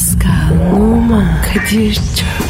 Pascal, Oman, Kadir çok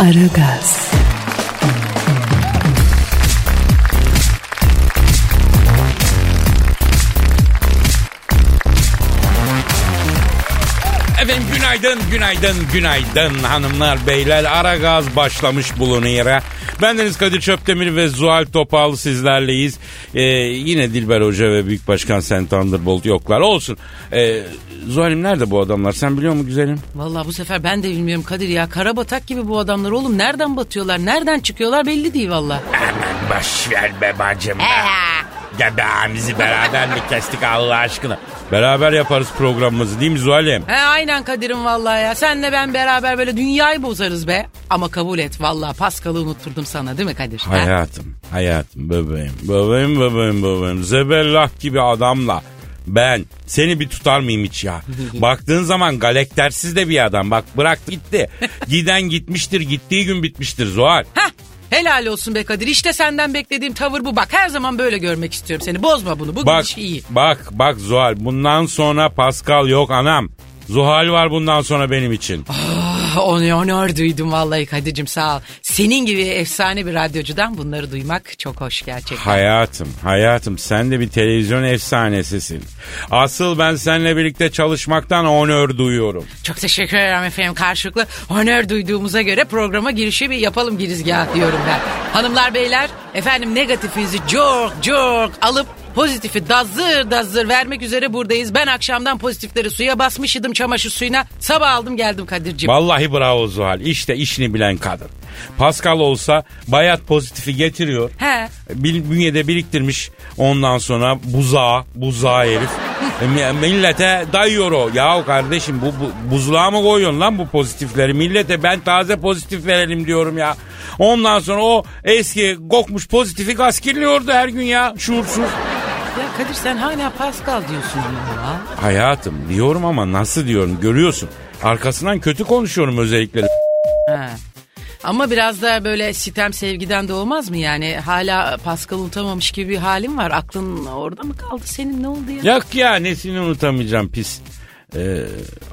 Aragaz, günaydın, günaydın, günaydın hanımlar, beyler. Ara gaz başlamış bulunuyor. Bendeniz Kadir Çöptemir ve Zuhal Topal sizlerleyiz. Ee, yine Dilber Hoca ve Büyük Başkan Sen Thunderbolt yoklar. Olsun. Ee, Zuhal'im nerede bu adamlar? Sen biliyor musun güzelim? Vallahi bu sefer ben de bilmiyorum Kadir ya. Karabatak gibi bu adamlar oğlum. Nereden batıyorlar, nereden çıkıyorlar belli değil valla. Aman boş ver be bacım. Göbeğimizi beraber mi kestik Allah aşkına? Beraber yaparız programımızı değil mi Zuhal'im? He aynen Kadir'im vallahi ya. Senle ben beraber böyle dünyayı bozarız be. Ama kabul et vallahi Paskal'ı unutturdum sana değil mi Kadir? Hayatım, hayatım, bebeğim, bebeğim, bebeğim, bebeğim. Zebellah gibi adamla ben seni bir tutar mıyım hiç ya? Baktığın zaman galektersiz de bir adam. Bak bıraktı gitti. Giden gitmiştir, gittiği gün bitmiştir Zuhal. Heh, helal olsun be Kadir. İşte senden beklediğim tavır bu. Bak her zaman böyle görmek istiyorum seni. Bozma bunu. Bu Bak, iş iyi. bak, bak Zuhal. Bundan sonra Pascal yok anam. Zuhal var bundan sonra benim için. Ah, Onu onur duydum vallahi Kadir'cim sağ ol. Senin gibi efsane bir radyocudan bunları duymak çok hoş gerçekten. Hayatım, hayatım sen de bir televizyon efsanesisin. Asıl ben seninle birlikte çalışmaktan onör duyuyorum. Çok teşekkür ederim efendim karşılıklı. Onur duyduğumuza göre programa girişi bir yapalım girizgah diyorum ben. Hanımlar beyler efendim negatifinizi çok çok alıp pozitifi dazır dazır vermek üzere buradayız. Ben akşamdan pozitifleri suya basmışydım çamaşır suyuna. Sabah aldım geldim Kadir'cim. Vallahi bravo Zuhal. İşte işini bilen kadın. Pascal olsa bayat pozitifi getiriyor. He. Bil- bünyede biriktirmiş ondan sonra buzağı, buzağı herif. E, mi- millete dayıyor o. Ya kardeşim bu, bu buzluğa mı koyuyorsun lan bu pozitifleri? Millete ben taze pozitif verelim diyorum ya. Ondan sonra o eski kokmuş pozitifi gaskirliyordu her gün ya şuursuz. Ya Kadir sen hala Pascal diyorsun ya. Hayatım diyorum ama nasıl diyorum görüyorsun. Arkasından kötü konuşuyorum özellikle. Ha. Ama biraz da böyle sitem sevgiden de olmaz mı yani? Hala Pascal unutamamış gibi bir halin var. Aklın orada mı kaldı senin ne oldu ya? Yok ya nesini unutamayacağım pis. Ee,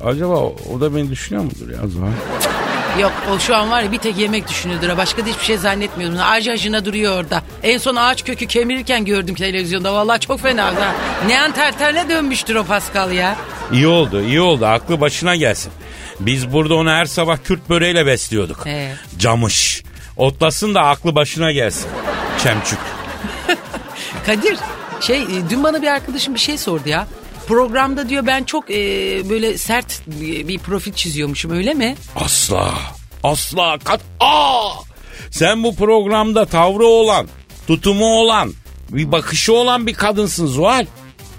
acaba o, o da beni düşünüyor mudur ya Zuhal? Yok o şu an var ya bir tek yemek düşünüyordur. ha. Başka da hiçbir şey zannetmiyorum. Ağaç acına duruyor orada. En son ağaç kökü kemirirken gördüm televizyonda. Vallahi çok fena. Ha. Neandertal'e dönmüştür o Pascal ya. İyi oldu iyi oldu aklı başına gelsin. Biz burada onu her sabah Kürt böreğiyle besliyorduk. He. Camış. Otlasın da aklı başına gelsin. Çemçük. Kadir şey e, dün bana bir arkadaşım bir şey sordu ya. Programda diyor ben çok e, böyle sert bir profil çiziyormuşum öyle mi? Asla. Asla. Kat. Aa! Sen bu programda tavrı olan, tutumu olan, bir bakışı olan bir kadınsın Zuhal.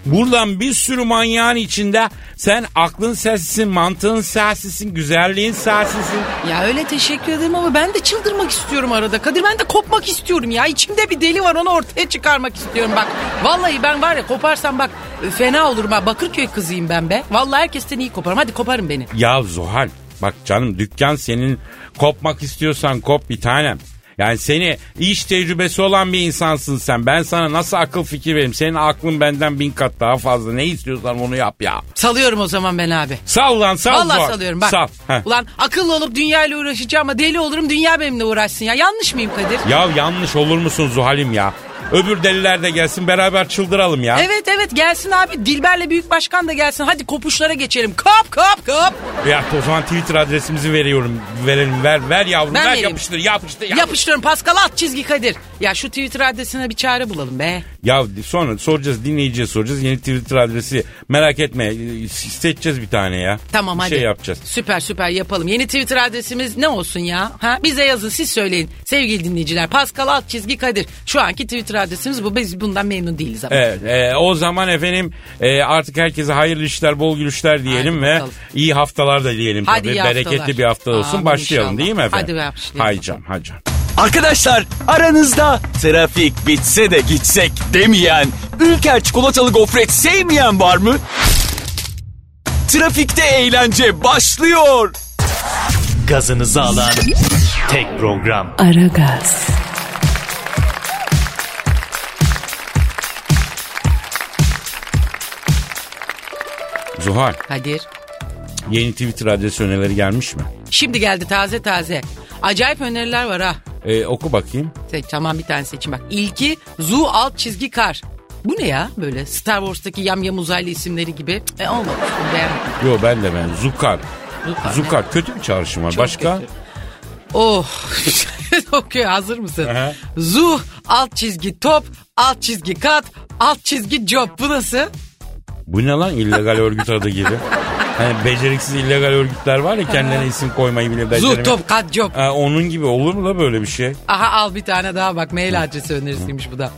Buradan bir sürü manyağın içinde sen aklın sessisin, mantığın sessisin, güzelliğin sessisin. Ya öyle teşekkür ederim ama ben de çıldırmak istiyorum arada. Kadir ben de kopmak istiyorum ya. İçimde bir deli var onu ortaya çıkarmak istiyorum bak. Vallahi ben var ya koparsam bak fena olurum ha. Bakırköy kızıyım ben be. Vallahi herkesten iyi koparım. Hadi koparın beni. Ya Zuhal bak canım dükkan senin kopmak istiyorsan kop bir tanem. Yani seni iş tecrübesi olan bir insansın sen. Ben sana nasıl akıl fikir vereyim? Senin aklın benden bin kat daha fazla. Ne istiyorsan onu yap ya. Salıyorum o zaman ben abi. Sal lan sal Vallahi Zuhal. salıyorum bak. Sal. Heh. Ulan akıllı olup dünyayla uğraşacağım ama deli olurum dünya benimle uğraşsın ya. Yanlış mıyım Kadir? Ya yanlış olur musun Zuhal'im ya? Öbür deliler de gelsin beraber çıldıralım ya. Evet evet gelsin abi. Dilber'le büyük başkan da gelsin. Hadi kopuşlara geçelim. Kop kop kop. Ya o zaman Twitter adresimizi veriyorum. Verelim ver ver yavrum Ben ver vereyim. yapıştır yapıştır. yapıştır. Yapıştırıyorum Pascal at çizgi Kadir. Ya şu Twitter adresine bir çare bulalım be. Ya sonra soracağız dinleyiciye soracağız. Yeni Twitter adresi merak etme seçeceğiz bir tane ya. Tamam bir hadi. şey yapacağız. Süper süper yapalım. Yeni Twitter adresimiz ne olsun ya? Ha? Bize yazın siz söyleyin. Sevgili dinleyiciler Pascal alt çizgi Kadir. Şu anki Twitter adresimiz bu. Biz bundan memnun değiliz ama. Evet, e, o zaman efendim e, artık herkese hayırlı işler, bol gülüşler diyelim Hadi ve bakalım. iyi haftalar da diyelim Hadi tabii. iyi Bereketli haftalar. bir hafta olsun. Amin Başlayalım inşallah. değil mi efendim? Hadi başlayalım. Hay canım, hay canım. Arkadaşlar aranızda trafik bitse de gitsek demeyen, Ülker çikolatalı gofret sevmeyen var mı? Trafikte eğlence başlıyor. Gazınızı alan tek program. Aragaz, Zuhal, Kadir. yeni Twitter adresi önerileri gelmiş mi? Şimdi geldi taze taze. Acayip öneriler var ha. E, oku bakayım. Seç, tamam bir tane seçin bak. İlki Zu alt çizgi kar. Bu ne ya böyle Star Wars'taki yamyam uzaylı isimleri gibi. Cık, E bunu beğenmedim. Yo ben de ben. Zukar. Zukar, Zukar. Kötü bir çağrışım var. Çok Başka? kötü. Oh. Okuyor hazır mısın? Aha. Zu alt çizgi top alt çizgi kat alt çizgi job. Bu nasıl? Bu ne lan illegal örgüt adı gibi? Hani beceriksiz illegal örgütler var ya kendilerine isim koymayı bile beceremiyor. top kat job. Ha, onun gibi olur mu da böyle bir şey? Aha al bir tane daha bak mail adresi önerisiymiş bu da.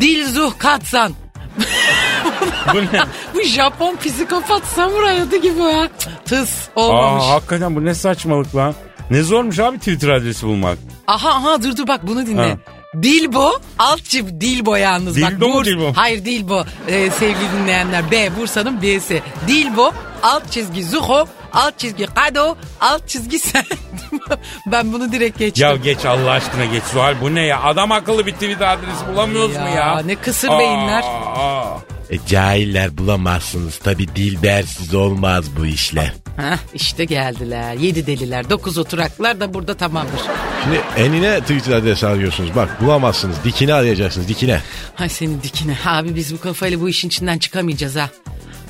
Dilzuh Katsan. Bu ne? Bu Japon psikopat samuray adı gibi ya. Tıs olmamış. Aa, hakikaten bu ne saçmalık lan. Ne zormuş abi Twitter adresi bulmak. Aha aha dur dur bak bunu dinle. Ha. Dilbo alt çift Dilbo yalnız bak. Dildo mu Dilbo? Hayır Dilbo Ee, sevgili dinleyenler B Bursa'nın B'si. Dilbo alt çizgi Zuho alt çizgi Kado alt çizgi sen. ben bunu direkt geçtim. Ya geç Allah aşkına geç Zuhal bu ne ya? Adam akıllı bir Twitter adresi bulamıyoruz Ya, mu ya? ne kısır beyinler. aa. E, cahiller bulamazsınız. Tabi dilbersiz olmaz bu işler. Heh, işte geldiler. Yedi deliler. Dokuz oturaklar da burada tamamdır. Şimdi enine Twitter adresi arıyorsunuz. Bak bulamazsınız. Dikine arayacaksınız. Dikine. Hay senin dikine. Abi biz bu kafayla bu işin içinden çıkamayacağız ha.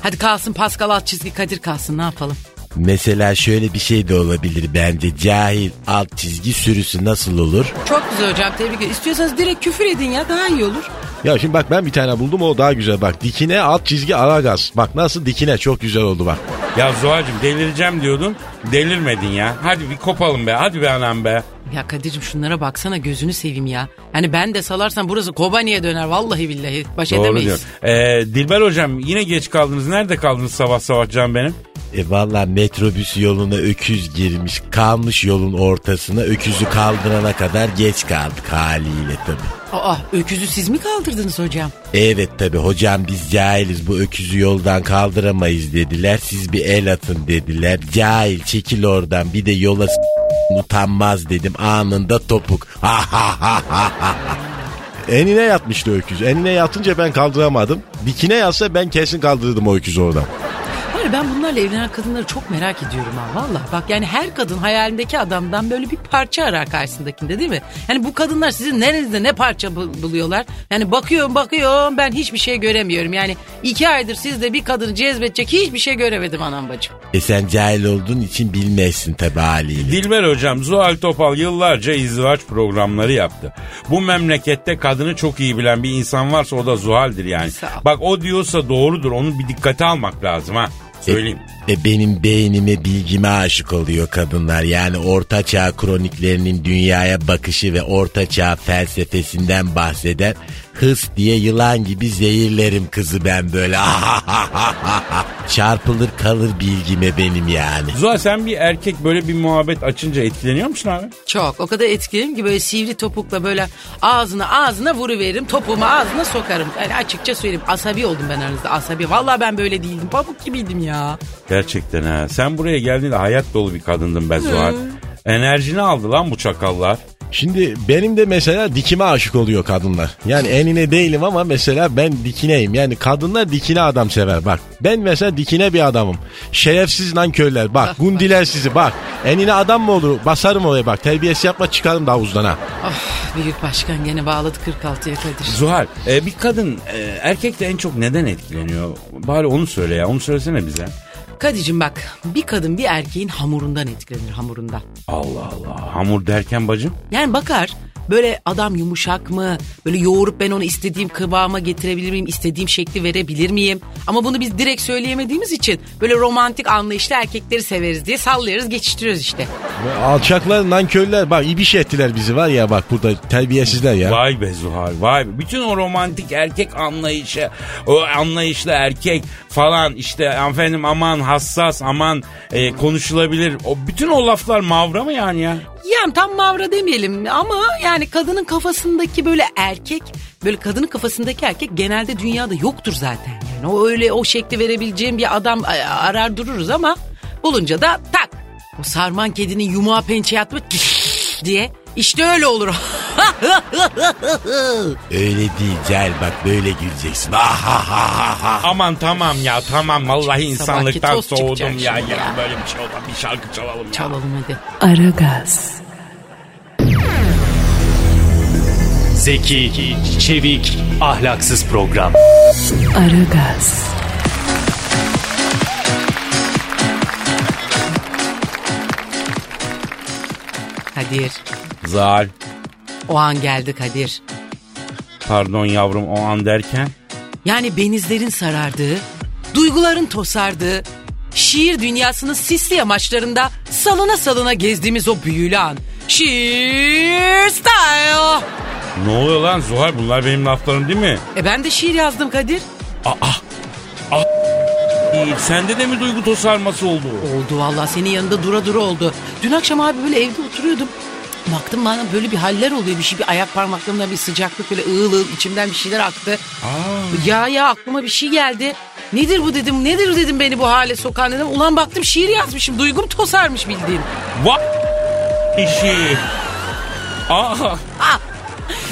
Hadi kalsın Pascal alt çizgi Kadir kalsın ne yapalım? Mesela şöyle bir şey de olabilir bence. Cahil alt çizgi sürüsü nasıl olur? Çok güzel hocam tebrik ederim. İstiyorsanız direkt küfür edin ya daha iyi olur. Ya şimdi bak ben bir tane buldum o daha güzel bak. Dikine alt çizgi aragaz. Bak nasıl dikine çok güzel oldu bak. Ya Zuhal'cığım delireceğim diyordun. Delirmedin ya. Hadi bir kopalım be. Hadi be anam be. Ya Kadir'cim şunlara baksana gözünü seveyim ya. Hani ben de salarsam burası Kobani'ye döner vallahi billahi. Baş Doğru edemeyiz. diyor. Ee, Dilber hocam yine geç kaldınız. Nerede kaldınız sabah sabah can benim? E valla metrobüs yoluna öküz girmiş. Kalmış yolun ortasına öküzü kaldırana kadar geç kaldık haliyle tabii. Aa öküzü siz mi kaldırdınız hocam? Evet tabi hocam biz cahiliz bu öküzü yoldan kaldıramayız dediler. Siz bir el atın dediler. Cahil çekil oradan bir de yola s- utanmaz dedim anında topuk. Ha ha ha ha ha. Enine yatmıştı öküz. Enine yatınca ben kaldıramadım. Dikine yatsa ben kesin kaldırırdım o öküzü oradan. Var ya ben bunlarla evlenen kadınları çok merak ediyorum ha valla. Bak yani her kadın hayalindeki adamdan böyle bir parça arar karşısındakinde değil mi? Yani bu kadınlar sizin nerenizde ne parça bu- buluyorlar? Yani bakıyorum bakıyorum ben hiçbir şey göremiyorum. Yani iki aydır sizde bir kadını cezbedecek hiçbir şey göremedim anam bacım. E sen cahil olduğun için bilmezsin tabi haliyle. Dilber hocam Zuhal Topal yıllarca izdivaç programları yaptı. Bu memlekette kadını çok iyi bilen bir insan varsa o da Zuhal'dir yani. Bak o diyorsa doğrudur onu bir dikkate almak lazım ha. Söyleyeyim. E, benim beynime bilgime aşık oluyor kadınlar. Yani orta çağ kroniklerinin dünyaya bakışı ve orta çağ felsefesinden bahseden hıs diye yılan gibi zehirlerim kızı ben böyle. Çarpılır kalır bilgime benim yani. Zuhal sen bir erkek böyle bir muhabbet açınca etkileniyor musun abi? Çok o kadar etkiliyim ki böyle sivri topukla böyle ağzına ağzına vuruveririm topuğumu ağzına sokarım. Yani açıkça söyleyeyim asabi oldum ben aranızda asabi. Vallahi ben böyle değildim pamuk gibiydim ya. Gerçekten ha. Sen buraya geldiğinde hayat dolu bir kadındın be Zuhal. Enerjini aldı lan bu çakallar. Şimdi benim de mesela dikime aşık oluyor kadınlar. Yani enine değilim ama mesela ben dikineyim. Yani kadınlar dikine adam sever bak. Ben mesela dikine bir adamım. Şerefsiz nankörler bak. Gundiler sizi bak. Enine adam mı olur? Basarım oraya bak. Terbiyesi yapma çıkarım da havuzdan ha. Ah büyük başkan gene bağladı 46'ya Kadir. Zuhal e, bir kadın e, erkekte en çok neden etkileniyor? Bari onu söyle ya onu söylesene bize. Kadir'cim bak bir kadın bir erkeğin hamurundan etkilenir hamurundan. Allah Allah hamur derken bacım. Yani bakar Böyle adam yumuşak mı? Böyle yoğurup ben onu istediğim kıvama getirebilir miyim? İstediğim şekli verebilir miyim? Ama bunu biz direkt söyleyemediğimiz için böyle romantik anlayışlı erkekleri severiz diye sallıyoruz geçiştiriyoruz işte. Alçaklar, nankörler bak ibiş ettiler bizi var ya bak burada terbiyesizler ya. Vay be Zuhal vay be. Bütün o romantik erkek anlayışı, o anlayışlı erkek falan işte efendim aman hassas aman e, konuşulabilir. O bütün o laflar mavra mı yani ya? Yani tam mavra demeyelim ama yani kadının kafasındaki böyle erkek böyle kadının kafasındaki erkek genelde dünyada yoktur zaten. Yani o öyle o şekli verebileceğim bir adam a- arar dururuz ama bulunca da tak o sarman kedinin yumağı pençeye atmış diye işte öyle olur. Öyle değil Cahil bak böyle güleceksin. Ah. Aman tamam ya tamam vallahi insanlıktan tost soğudum ya. şimdi ya. ya. Böyle bir şey oldu bir şarkı çalalım ya. Çalalım hadi. Aragaz, Zeki, çevik, ahlaksız program. Aragaz, Kadir Zal o an geldi Kadir. pardon yavrum o an derken. Yani benizlerin sarardığı, duyguların tosardığı, şiir dünyasının sisli yamaçlarında salına salına gezdiğimiz o büyülü an. Şiir style. Ne oluyor lan Zuhal bunlar benim laflarım değil mi? E ben de şiir yazdım Kadir. İyi, sende de mi duygu tosarması oldu? Oldu vallahi senin yanında dura dura oldu. Dün akşam abi böyle evde oturuyordum. Baktım bana böyle bir haller oluyor bir şey bir ayak parmaklarımda bir sıcaklık böyle ığıl ığıl içimden bir şeyler aktı. Ya ya aklıma bir şey geldi. Nedir bu dedim nedir dedim beni bu hale sokan dedim. Ulan baktım şiir yazmışım duygum tosarmış bildiğin. Va işi. Aa,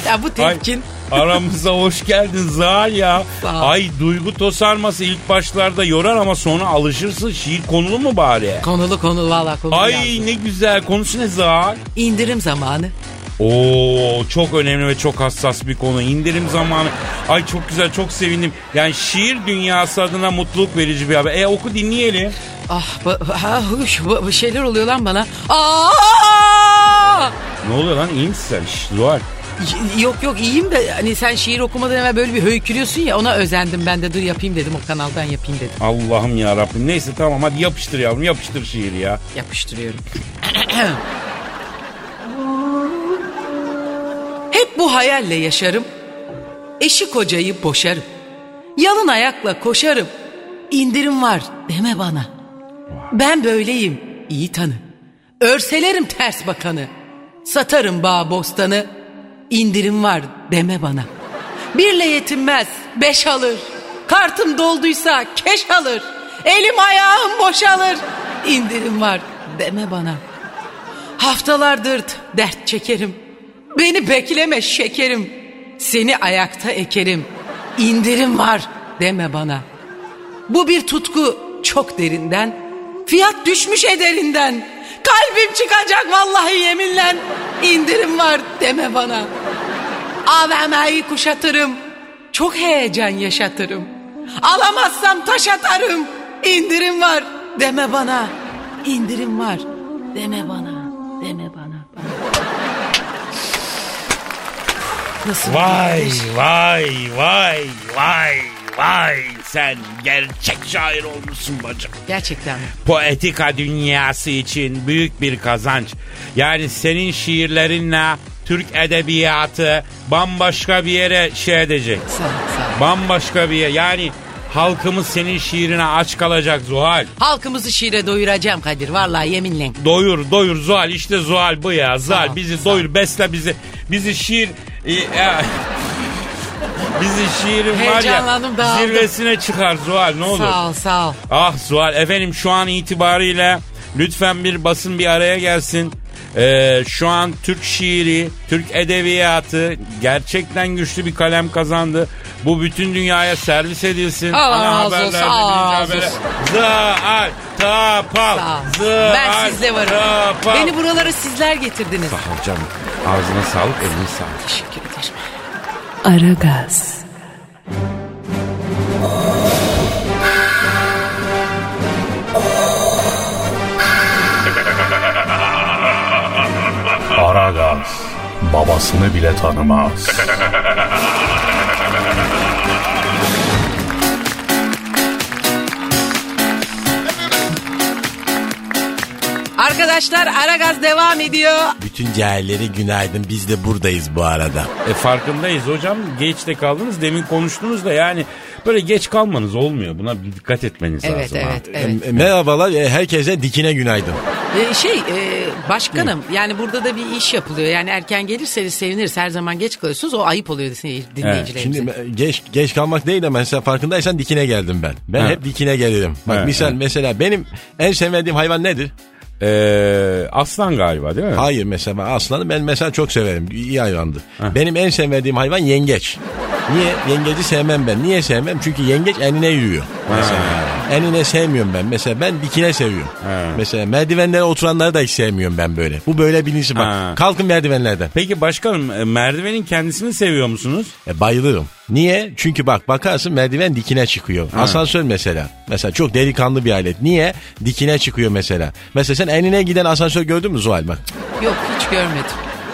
Ya bu ay, tepkin aramıza hoş geldin Zal ya. Ay duygu tosarması ilk başlarda yorar ama sonra alışırsın. Şiir konulu mu bari? konulu konulu valla konulu Ay yazdım. ne güzel. Konusu ne Zal? İndirim zamanı. Oo çok önemli ve çok hassas bir konu. İndirim zamanı. Ay çok güzel çok sevindim. Yani şiir dünyası adına mutluluk verici bir haber. E oku dinleyelim. Ah bu, ha, huş, bu, şeyler oluyor lan bana. Aa! Ne oluyor lan iyi misin sen? Zuhal. Yok yok iyiyim de hani sen şiir okumadan evvel böyle bir höykürüyorsun ya ona özendim ben de dur yapayım dedim o kanaldan yapayım dedim. Allah'ım ya Rabbim. Neyse tamam hadi yapıştır yavrum yapıştır şiiri ya. Yapıştırıyorum. Hep bu hayalle yaşarım. Eşi kocayı boşarım. Yalın ayakla koşarım. İndirim var deme bana. Ben böyleyim iyi tanı. Örselerim ters bakanı. Satarım bağ bostanı. İndirim var deme bana. Birle yetinmez beş alır. Kartım dolduysa keş alır. Elim ayağım boşalır. İndirim var deme bana. Haftalardır dert çekerim. Beni bekleme şekerim. Seni ayakta ekerim. İndirim var deme bana. Bu bir tutku çok derinden. Fiyat düşmüş ederinden. Kalbim çıkacak vallahi yeminle. İndirim var deme bana. AVM'yi kuşatırım. Çok heyecan yaşatırım. Alamazsam taş atarım. İndirim var deme bana. İndirim var deme bana. Deme bana. Nasıl? Vay kardeş? vay vay vay vay sen gerçek şair olmuşsun bacım. Gerçekten mi? Poetika dünyası için büyük bir kazanç. Yani senin şiirlerinle Türk edebiyatı bambaşka bir yere şey edecek. Sağ ol, sağ ol. Bambaşka bir yer. Yani halkımız senin şiirine aç kalacak Zuhal. Halkımızı şiire doyuracağım Kadir. Vallahi yeminle. Doyur doyur Zuhal işte Zuhal bu ya. Zuhal bizi doyur besle bizi. Bizi şiir... e, e, bizi şiirin var ya Heyecanlandım, dağıldım. zirvesine çıkar Zuhal ne olur. Sağ ol sağ ol. Ah Zuhal efendim şu an itibariyle lütfen bir basın bir araya gelsin. Ee, şu an Türk şiiri, Türk edebiyatı gerçekten güçlü bir kalem kazandı. Bu bütün dünyaya servis edilsin. Allah Ana razı olsun, haberlerde, Allah birinci razı habere. tapal, Sağ ol. zaal, Ben sizle varım. tapal. Beni buralara sizler getirdiniz. Sağ ol canım. Ağzına sağlık, eline sağlık. Teşekkür ederim. Aragaz, Aragaz babasını bile tanımaz. Arkadaşlar Aragaz devam ediyor. Bütün cahilleri günaydın biz de buradayız bu arada. E farkındayız hocam. Geç de kaldınız. Demin konuştunuz da yani böyle geç kalmanız olmuyor. Buna bir dikkat etmeniz Evet lazım. ha. evet evet. E, Merhabalar e, herkese dikine günaydın. Ee, şey e, başkanım yani burada da bir iş yapılıyor. Yani erken gelirseniz seviniriz. Her zaman geç kalıyorsunuz. O ayıp oluyor dinleyicilerimize. Şimdi e, geç geç kalmak değil de mesela farkındaysan dikine geldim ben. Ben Ha. hep dikine gelirim. Bak Ha, misal ha. mesela benim en sevmediğim hayvan nedir? Ee, aslan galiba değil mi? Hayır mesela aslanı ben mesela çok severim. İyi hayvandır. Benim en sevmediğim hayvan yengeç. Niye? Yengeci sevmem ben. Niye sevmem? Çünkü yengeç enine yürüyor. Mesela. Enine sevmiyorum ben. Mesela ben dikine seviyorum. Mesela merdivenlere oturanları da hiç sevmiyorum ben böyle. Bu böyle bilinci bak. Ha. Kalkın merdivenlerden. Peki başkanım e, merdivenin kendisini seviyor musunuz? E, bayılırım. Niye? Çünkü bak bakarsın merdiven dikine çıkıyor. Asansör mesela. Mesela çok delikanlı bir alet. Niye? Dikine çıkıyor mesela. Mesela sen enine giden asansör gördün mü Zuhal bak? Yok hiç görmedim.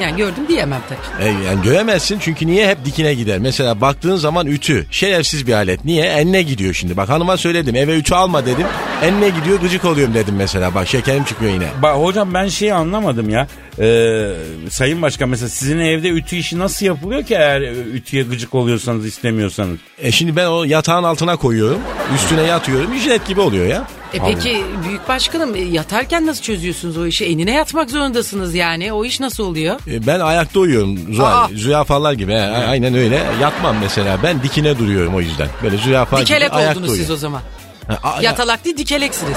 Yani gördüm diyemem tabii. E, yani göremezsin çünkü niye hep dikine gider. Mesela baktığın zaman ütü şerefsiz bir alet. Niye? Enine gidiyor şimdi. Bak hanıma söyledim eve ütü alma dedim. Enine gidiyor gıcık oluyorum dedim mesela. Bak şekerim çıkıyor yine. Ba hocam ben şeyi anlamadım ya. Ee, Sayın Başkan mesela sizin evde ütü işi nasıl yapılıyor ki eğer ütüye gıcık oluyorsanız istemiyorsanız? E şimdi ben o yatağın altına koyuyorum. Üstüne yatıyorum. Ücret gibi oluyor ya. E peki büyük başkanım e, yatarken nasıl çözüyorsunuz o işi? Enine yatmak zorundasınız yani. O iş nasıl oluyor? E, Ben ayakta uyuyorum Aa. Zuhal. Zürafalar gibi. he, aynen öyle. Yatmam mesela. Ben dikine duruyorum o yüzden. Böyle zürafa gibi Dikelek ayakta oldunuz siz o zaman. Ha, a- Yatalak değil dikeleksiniz.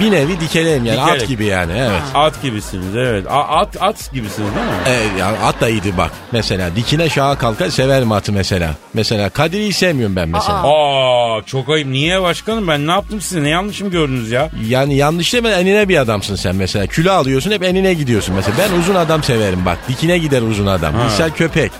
Bir nevi dikeleyim yani. Dikelek. At gibi yani. Evet. At gibisiniz evet. A- at at gibisiniz değil mi? E, ya at da iyiydi bak. Mesela dikine şaha kalkar severim atı mesela. Mesela Kadir'i sevmiyorum ben mesela. Aa çok ayıp. Niye başkanım ben ne yaptım size? Ne yanlışım gördünüz ya? Yani yanlış deme enine bir adamsın sen mesela. Kilo alıyorsun hep enine gidiyorsun mesela. Ben uzun adam severim bak. Dikine gider uzun adam. Misal köpek.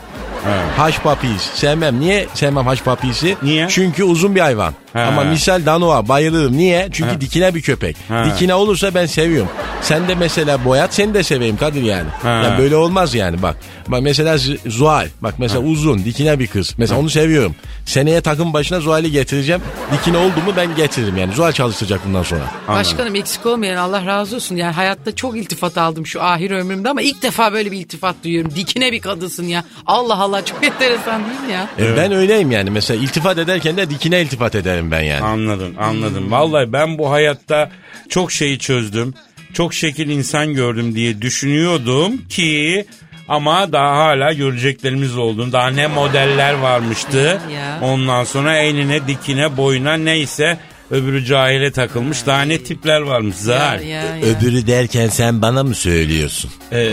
Haş papis sevmem. Niye sevmem haş papisi? Niye? Çünkü uzun bir hayvan. Ha. Ama misal Danoa bayılırım. Niye? Çünkü Ha. dikine bir köpek. Ha. Dikine olursa ben seviyorum. Sen de mesela boyat seni de seveyim Kadir yani. Yani böyle olmaz yani bak. Bak mesela Zuhal. Bak mesela uzun dikine bir kız. Mesela onu seviyorum. Seneye takım başına Zuhal'i getireceğim. Dikine oldu mu ben getiririm yani. Zuhal çalıştıracak bundan sonra. Başkanım eksik olmayan Allah razı olsun. Yani hayatta çok iltifat aldım şu ahir ömrümde ama ilk defa böyle bir iltifat duyuyorum. Dikine bir kadınsın ya. Allah Allah çok enteresan değil mi ya? E, Ben öyleyim yani. Mesela iltifat ederken de dikine iltifat ederim ben yani. Anladım anladım. Vallahi ben bu hayatta çok şeyi çözdüm. Çok şekil insan gördüm diye düşünüyordum ki ama daha hala göreceklerimiz oldu. Daha ne modeller varmıştı. Ya. Ondan sonra eline, dikine, boyuna neyse öbürü cahile takılmış. Daha ne tipler varmış Ya, Zahar. ya, ya. Öbürü derken sen bana mı söylüyorsun? Ee,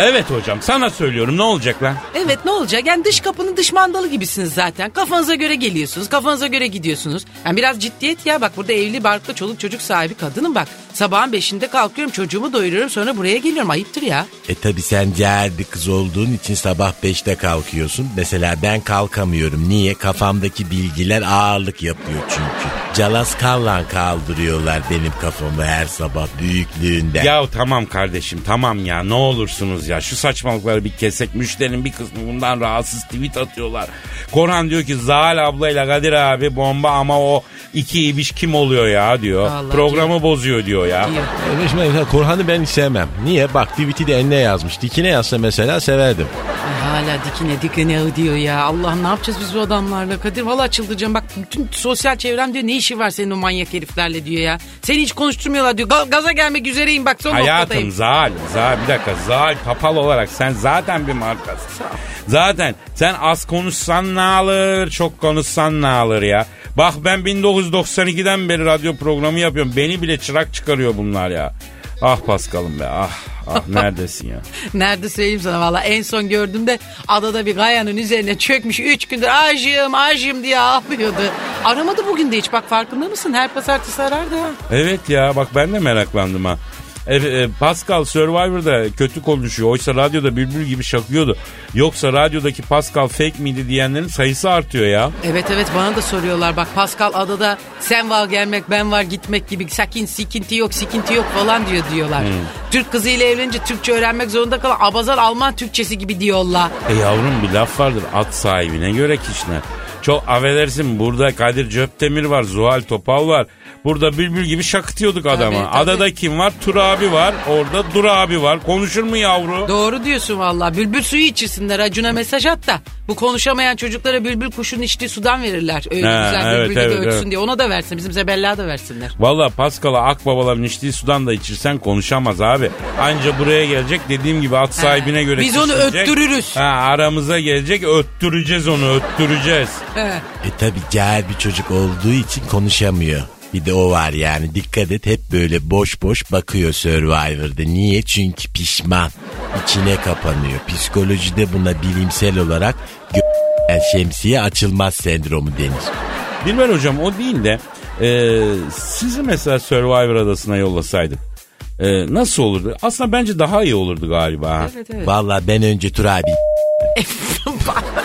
evet hocam sana söylüyorum ne olacak lan? Evet ne olacak? Yani dış kapının dış mandalı gibisiniz zaten. Kafanıza göre geliyorsunuz. Kafanıza göre gidiyorsunuz. Yani biraz ciddiyet ya. Bak burada evli barklı çoluk çocuk sahibi kadınım bak. Sabahın beşinde kalkıyorum çocuğumu doyuruyorum sonra buraya geliyorum. Ayıptır ya. E tabi sen cahil bir kız olduğun için sabah 5'te kalkıyorsun. Mesela ben kalkamıyorum. Niye? Kafamdaki bilgiler ağırlık yapıyor çünkü. Calaskanla kaldırıyorlar benim kafamı her sabah büyüklüğünden. Ya tamam kardeşim tamam ya ne olursunuz ya şu saçmalıkları bir kesek müşterinin bir kısmı bundan rahatsız tweet atıyorlar. Korhan diyor ki Zal ablayla Kadir abi bomba ama o iki ibiş kim oluyor ya diyor. Allah Programı bozuyor diyor ya. Diyor. E, şimdi mesela Korhan'ı ben hiç sevmem. Niye? Bak tweet'i de eline yazmış. Dikine yazsa mesela severdim. Hala dikine dikine diyor ya. Allah'ım ne yapacağız biz bu adamlarla Kadir? Valla çıldıracağım. Bak bütün sosyal çevrem diyor ne işi var senin o manyak heriflerle diyor ya. Seni hiç konuşturmuyorlar diyor. Ga- gaza gelmek üzereyim bak son Hayatım noktadayım. Zal, Zal bir dakika Zal kapalı olarak sen zaten bir markasın. Zaten sen az konuşsan ne alır, çok konuşsan ne alır ya. Bak ben 1992'den beri radyo programı yapıyorum. Beni bile çırak çıkarıyor bunlar ya. Ah Paskal'ım be ah. Ah neredesin ya? Nerede söyleyeyim sana valla en son gördüğümde adada bir kayanın üzerine çökmüş. Üç gündür acım acım diye ağlıyordu. Aramadı bugün de hiç bak farkında mısın? Her pazartesi arardı. Evet ya bak ben de meraklandım ha. E, e, Pascal Survivor'da kötü konuşuyor. Oysa radyoda bülbül gibi şakıyordu. Yoksa radyodaki Pascal fake miydi diyenlerin sayısı artıyor ya. Evet evet bana da soruyorlar. Bak Pascal adada sen var gelmek ben var gitmek gibi sakin sikinti yok sikinti yok falan diyor diyorlar. Hmm. Türk kızıyla evlenince Türkçe öğrenmek zorunda kalan abazar Alman Türkçesi gibi diyorlar. E yavrum bir laf vardır at sahibine göre kişine. Çok affedersin burada Kadir Cöptemir var, Zuhal Topal var. Burada bülbül gibi şakıtıyorduk adama. tabii. Adada kim var? Tur abi var. Orada Dur abi var. Konuşur mu yavru? Doğru diyorsun valla. Bülbül suyu içirsinler. Acun'a mesaj at da. Bu konuşamayan çocuklara bülbül kuşun içtiği sudan verirler. Öyle Ha, güzel evet, bülbül evet, ötsün evet. diye. Ona da versin. Bizim Zebella da versinler. Valla Pascal'a akbabaların içtiği sudan da içirsen konuşamaz abi. Anca buraya gelecek dediğim gibi at sahibine göre Biz onu kişilecek. öttürürüz. Ha, aramıza gelecek öttüreceğiz onu öttüreceğiz. E tabi cahil bir çocuk olduğu için konuşamıyor. Bir de o var yani dikkat et hep böyle boş boş bakıyor Survivor'da. Niye? Çünkü pişman. İçine kapanıyor. Psikolojide buna bilimsel olarak gö- şemsiye açılmaz sendromu denir. Bilmem hocam o değil de e, sizi mesela Survivor adasına yollasaydık. e, nasıl olurdu? Aslında bence daha iyi olurdu galiba. Evet evet. Vallahi ben önce Tur abi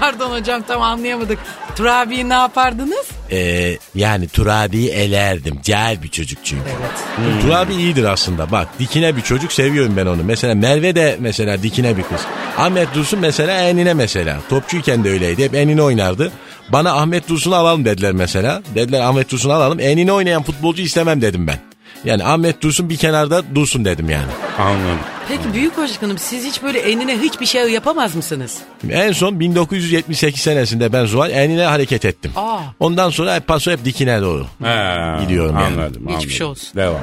Pardon hocam tam anlayamadık. Turabi'yi ne yapardınız? e, yani Tur abiyi elerdim. Cahil bir çocuk çünkü. Evet. Tur abi iyidir aslında. Bak dikine bir çocuk seviyorum ben onu. Mesela Merve de mesela dikine bir kız. Ahmet Dursun mesela enine mesela. Topçuyken de öyleydi. Hep enine oynardı. Bana Ahmet Dursun'u alalım dediler mesela. Dediler Ahmet Dursun'u alalım. Enine oynayan futbolcu istemem dedim ben. Yani Ahmet Dursun bir kenarda dursun dedim yani. Anladım. Peki büyük başkanım siz hiç böyle enine hiçbir şey yapamaz mısınız? En son 1978 senesinde ben Zuhal enine hareket ettim. Aa. Ondan sonra hep paso hep dikine doğru. He, Gidiyorum yani. anladım, Geçmiş anladım. olsun. Devam,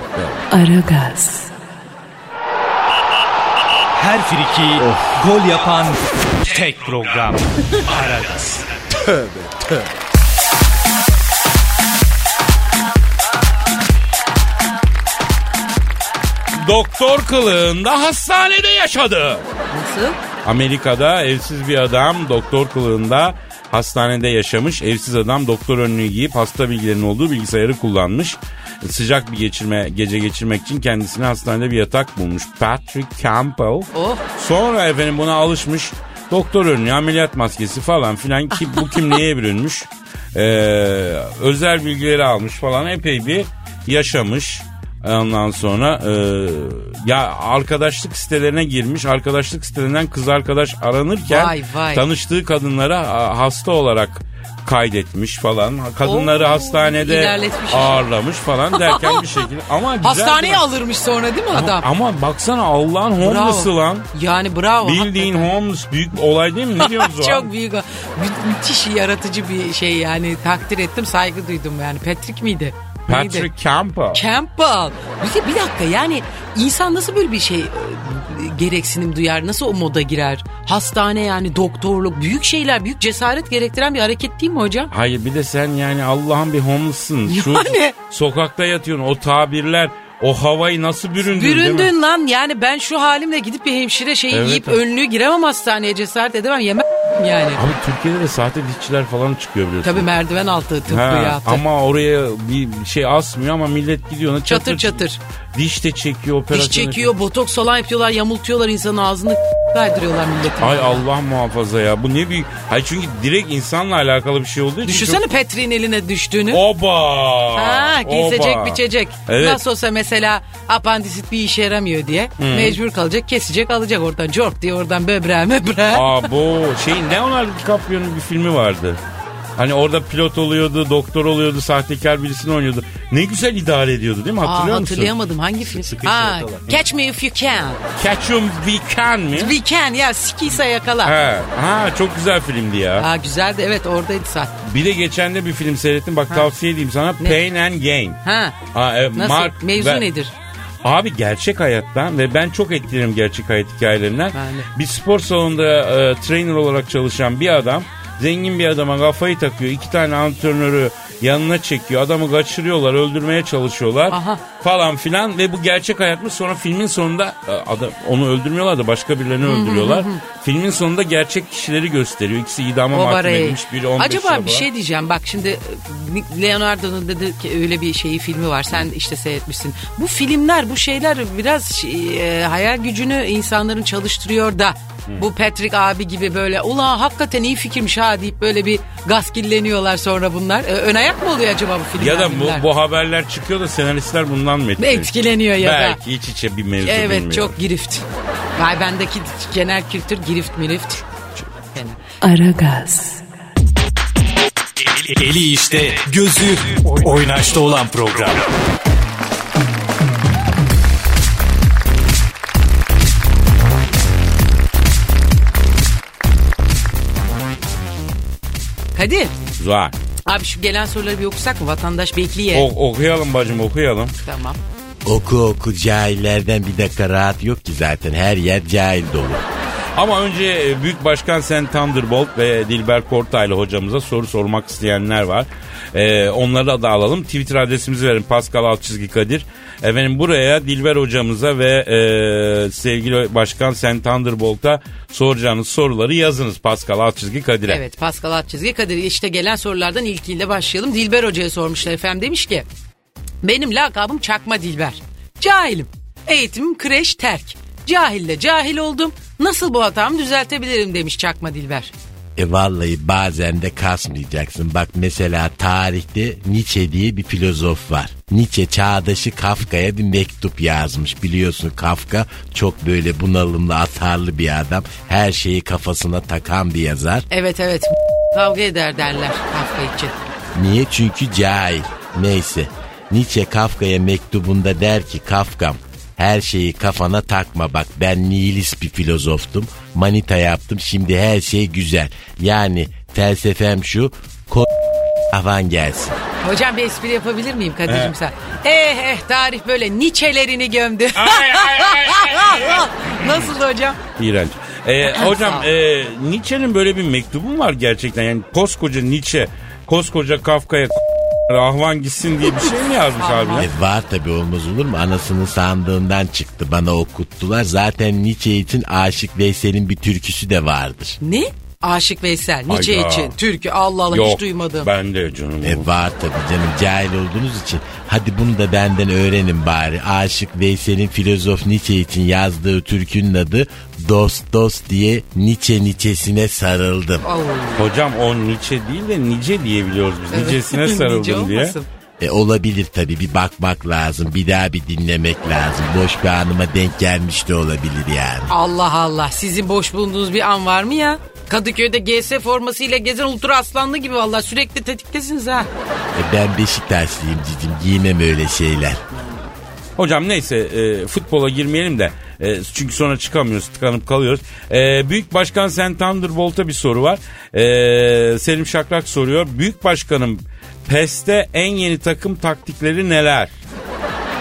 devam. Aragaz, Her friki gol yapan tek program. Aragaz. Doktor kılığında hastanede yaşadı. Nasıl? Amerika'da evsiz bir adam doktor kılığında hastanede yaşamış. Evsiz adam doktor önlüğü giyip hasta bilgilerinin olduğu bilgisayarı kullanmış. Sıcak bir geçirme gece geçirmek için kendisine hastanede bir yatak bulmuş. Patrick Campbell. Oh. Sonra efendim buna alışmış. Doktor önlüğü, ameliyat maskesi falan filan ki bu kim neye bürünmüş. Ee, özel bilgileri almış falan epey bir yaşamış. Ondan sonra e, ya arkadaşlık sitelerine girmiş. Arkadaşlık sitelerinden kız arkadaş aranırken Vay, vay. tanıştığı kadınlara hasta olarak kaydetmiş falan. Kadınları Oo, hastanede ağırlamış falan derken bir şekilde. Ama güzel Hastaneye mi? alırmış sonra değil mi adam? ama baksana Allah'ın homeless'ı lan. Yani bravo. Bildiğin hakikaten. homeless büyük bir olay değil mi? Ne diyoruz? Çok büyük. o. Mü- müthiş yaratıcı bir şey yani takdir ettim saygı duydum yani. Patrick miydi? Neydi? Patrick Campbell. Campbell. Bir, bir dakika yani insan nasıl böyle bir şey e, gereksinim duyar? Nasıl o moda girer? Hastane yani doktorluk büyük şeyler büyük cesaret gerektiren bir hareket değil mi hocam? Hayır bir de sen yani Allah'ın bir homeless'sın. Şu Yani. sokakta yatıyorsun o tabirler o havayı nasıl büründün değil mi? Büründün lan yani ben şu halimle gidip bir hemşire şeyi Evet, yiyip evet. önlüğü giremem hastaneye cesaret edemem yemem yani. Abi Türkiye'de de sahte dişçiler falan çıkıyor biliyorsun. Tabii merdiven altı tıbbı Ha, ya. ama oraya bir şey asmıyor ama millet gidiyor ona Çatır çatır. Diş de çekiyor operasyon. Diş çekiyor, botoks falan yapıyorlar, yamultuyorlar insanın ağzını kaydırıyorlar milletin. Ay Allah muhafaza ya bu ne büyük. Hayır çünkü direkt insanla alakalı bir şey olduğu için. Düşünsene Petri'nin eline düştüğünü. Oba. Ha, oba. biçecek. Evet. Nasıl olsa mesela apandisit bir işe yaramıyor diye mecbur kalacak kesecek alacak oradan cork diye oradan böbreğe möbreğe. Aa bu şey Leonardo DiCaprio'nun bir filmi vardı. Hani orada pilot oluyordu, doktor oluyordu, sahtekar birisini oynuyordu. Ne güzel idare ediyordu değil mi? Hatırlıyor Aa, musun? hatırlayamadım hangi film? Sıkıysa Ha, yakala. Catch Me If You Can. Catch 'em we can mi? We Can ya sikiyse yakala. He. Ha çok güzel filmdi ya. Aa, güzeldi evet oradaydı saat. Bir de geçen de bir film seyrettim. Bak tavsiye edeyim sana. Ne? Pain and Gain. Ha. Ha, e, Nasıl? Mark Mevzu ve- nedir? Abi gerçek hayattan ve ben çok etkilenirim gerçek hayat hikayelerinden. Ben de. Bir spor salonunda e, trainer olarak çalışan bir adam zengin bir adama kafayı takıyor. İki tane antrenörü yanına çekiyor. Adamı kaçırıyorlar, öldürmeye çalışıyorlar Aha. falan filan ve bu gerçek hayatmış. Sonra filmin sonunda e, adam onu öldürmüyorlar da başka birilerini öldürüyorlar. Filmin sonunda gerçek kişileri gösteriyor. İkisi idama mahkum edilmiş. Biri 15 Acaba bir şey diyeceğim. Bak şimdi e, Leonardo'nun dedi ki öyle bir şeyi filmi var. Sen işte seyretmişsin. Bu filmler, bu şeyler biraz şey, e, hayal gücünü insanların çalıştırıyor da. Bu Patrick abi gibi böyle ulan hakikaten iyi fikirmiş ha deyip böyle bir gaskilleniyorlar sonra bunlar. E, ön ayak mı oluyor acaba bu filmler? Ya da bu, bu haberler çıkıyor da senaristler bundan mı etkileniyor? Etkileniyor ya da. Belki iç içe bir mevzu Evet bilmiyorum. çok girift. Vay bendeki genel kültür girift mirift. Fena. Aragaz, Eli işte, gözü oynaşta olan program. Kadir Zuhal. abi şu gelen soruları bir okusak mı? Vatandaş bekliyor. O- okuyalım bacım okuyalım. Tamam. Oku oku cahillerden bir dakika rahat yok ki zaten. Her yer cahil dolu. Ama önce e, Büyük Başkan Sen Thunderbolt ve Dilber Kortaylı hocamıza soru sormak isteyenler var. Ee, onları da alalım. Twitter adresimizi verin. Pascal Altçizgi Kadir. Efendim buraya Dilber hocamıza ve e, sevgili Başkan Sen Thunderbolt'a soracağınız soruları yazınız. Pascal Altçizgi Kadir'e. Evet Pascal Atçizgi Kadir işte gelen sorulardan ilkiyle başlayalım. Dilber Hoca'ya sormuşlar efendim demiş ki benim lakabım Çakma Dilber. Cahilim. Eğitimim kreş terk. Cahille cahil oldum. Nasıl bu hatamı düzeltebilirim demiş Çakma Dilber. E vallahi bazen de kasmayacaksın. Bak mesela tarihte Nietzsche diye bir filozof var. Nietzsche çağdaşı Kafka'ya bir mektup yazmış. Biliyorsun Kafka çok böyle bunalımlı atarlı bir adam. Her şeyi kafasına takan bir yazar. Evet evet kavga eder derler Kafka için. Niye? Çünkü cahil. Neyse. Nietzsche Kafka'ya mektubunda der ki Kafkam her şeyi kafana takma bak ben nihilist bir filozoftum. Manita yaptım şimdi her şey güzel. Yani felsefem şu ko avan gelsin. Hocam bir espri yapabilir miyim Kadir'cim sen? Eh eh tarih böyle Nietzsche'lerini gömdü. Nasıl hocam? İğrenç. Ee, hocam e, Nietzsche'nin böyle bir mektubu mu var gerçekten? Yani koskoca Nietzsche, koskoca Kafka'ya ahvan gitsin diye bir şey mi yazmış abi? ya? E var tabi olmaz olur mu? Anasının sandığından çıktı bana okuttular. Zaten Nietzsche için Aşık Veysel'in bir türküsü de vardır. Ne? Aşık Veysel. Nietzsche Hayda. için. Türkü Allah Allah Yok hiç duymadım. ben de canım. E var tabi canım cahil olduğunuz için. Hadi bunu da benden öğrenin bari. Aşık Veysel'in filozof Nietzsche için yazdığı türkünün adı Dost Dost diye Nietzsche Nietzsche'sine sarıldım. Oo. Hocam o Nietzsche değil de Nice diye biliyoruz biz. Nice'sine Nice sarıldım diye. olmasın? E olabilir tabi bir bakmak lazım. Bir daha bir dinlemek lazım. Boş bir anıma denk gelmiş de olabilir yani. Allah Allah sizin boş bulunduğunuz bir an var mı ya? Kadıköy'de GS formasıyla gezen ultra aslanlı gibi vallahi sürekli tetiktesiniz ha. E ben Beşiktaşlıyım cicim giymem öyle şeyler. Hocam neyse e, futbola girmeyelim de e, çünkü sonra çıkamıyoruz tıkanıp kalıyoruz. E, Büyük Başkan Sen Thunderbolt'a bir soru var. E, Selim Şakrak soruyor. Büyük Başkanım PES'te en yeni takım taktikleri neler?